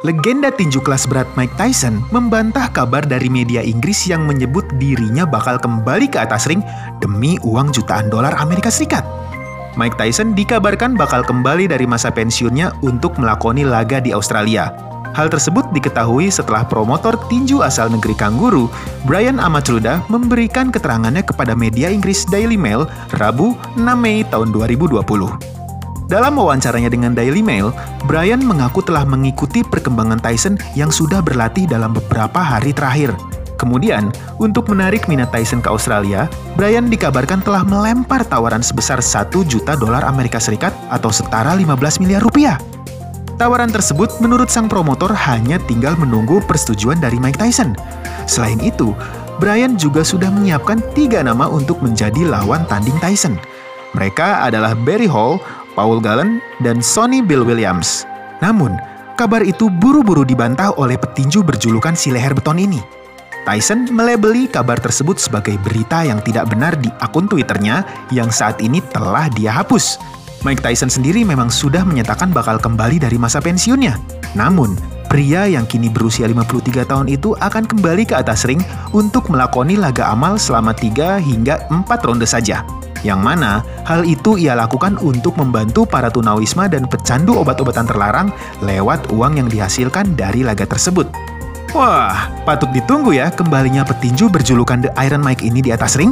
legenda tinju kelas berat Mike Tyson membantah kabar dari media Inggris yang menyebut dirinya bakal kembali ke atas ring demi uang jutaan dolar Amerika Serikat. Mike Tyson dikabarkan bakal kembali dari masa pensiunnya untuk melakoni laga di Australia. Hal tersebut diketahui setelah promotor tinju asal negeri Kangguru, Brian Amatruda, memberikan keterangannya kepada media Inggris Daily Mail Rabu 6 Mei tahun 2020. Dalam wawancaranya dengan Daily Mail, Brian mengaku telah mengikuti perkembangan Tyson yang sudah berlatih dalam beberapa hari terakhir. Kemudian, untuk menarik minat Tyson ke Australia, Brian dikabarkan telah melempar tawaran sebesar 1 juta dolar Amerika Serikat atau setara 15 miliar rupiah. Tawaran tersebut menurut sang promotor hanya tinggal menunggu persetujuan dari Mike Tyson. Selain itu, Brian juga sudah menyiapkan tiga nama untuk menjadi lawan tanding Tyson. Mereka adalah Barry Hall, Paul Gallen, dan Sonny Bill Williams. Namun, kabar itu buru-buru dibantah oleh petinju berjulukan si leher beton ini. Tyson melebeli kabar tersebut sebagai berita yang tidak benar di akun Twitternya yang saat ini telah dia hapus. Mike Tyson sendiri memang sudah menyatakan bakal kembali dari masa pensiunnya. Namun, pria yang kini berusia 53 tahun itu akan kembali ke atas ring untuk melakoni laga amal selama 3 hingga 4 ronde saja. Yang mana hal itu ia lakukan untuk membantu para tunawisma dan pecandu obat-obatan terlarang lewat uang yang dihasilkan dari laga tersebut. Wah, patut ditunggu ya kembalinya petinju berjulukan The Iron Mike ini di atas ring.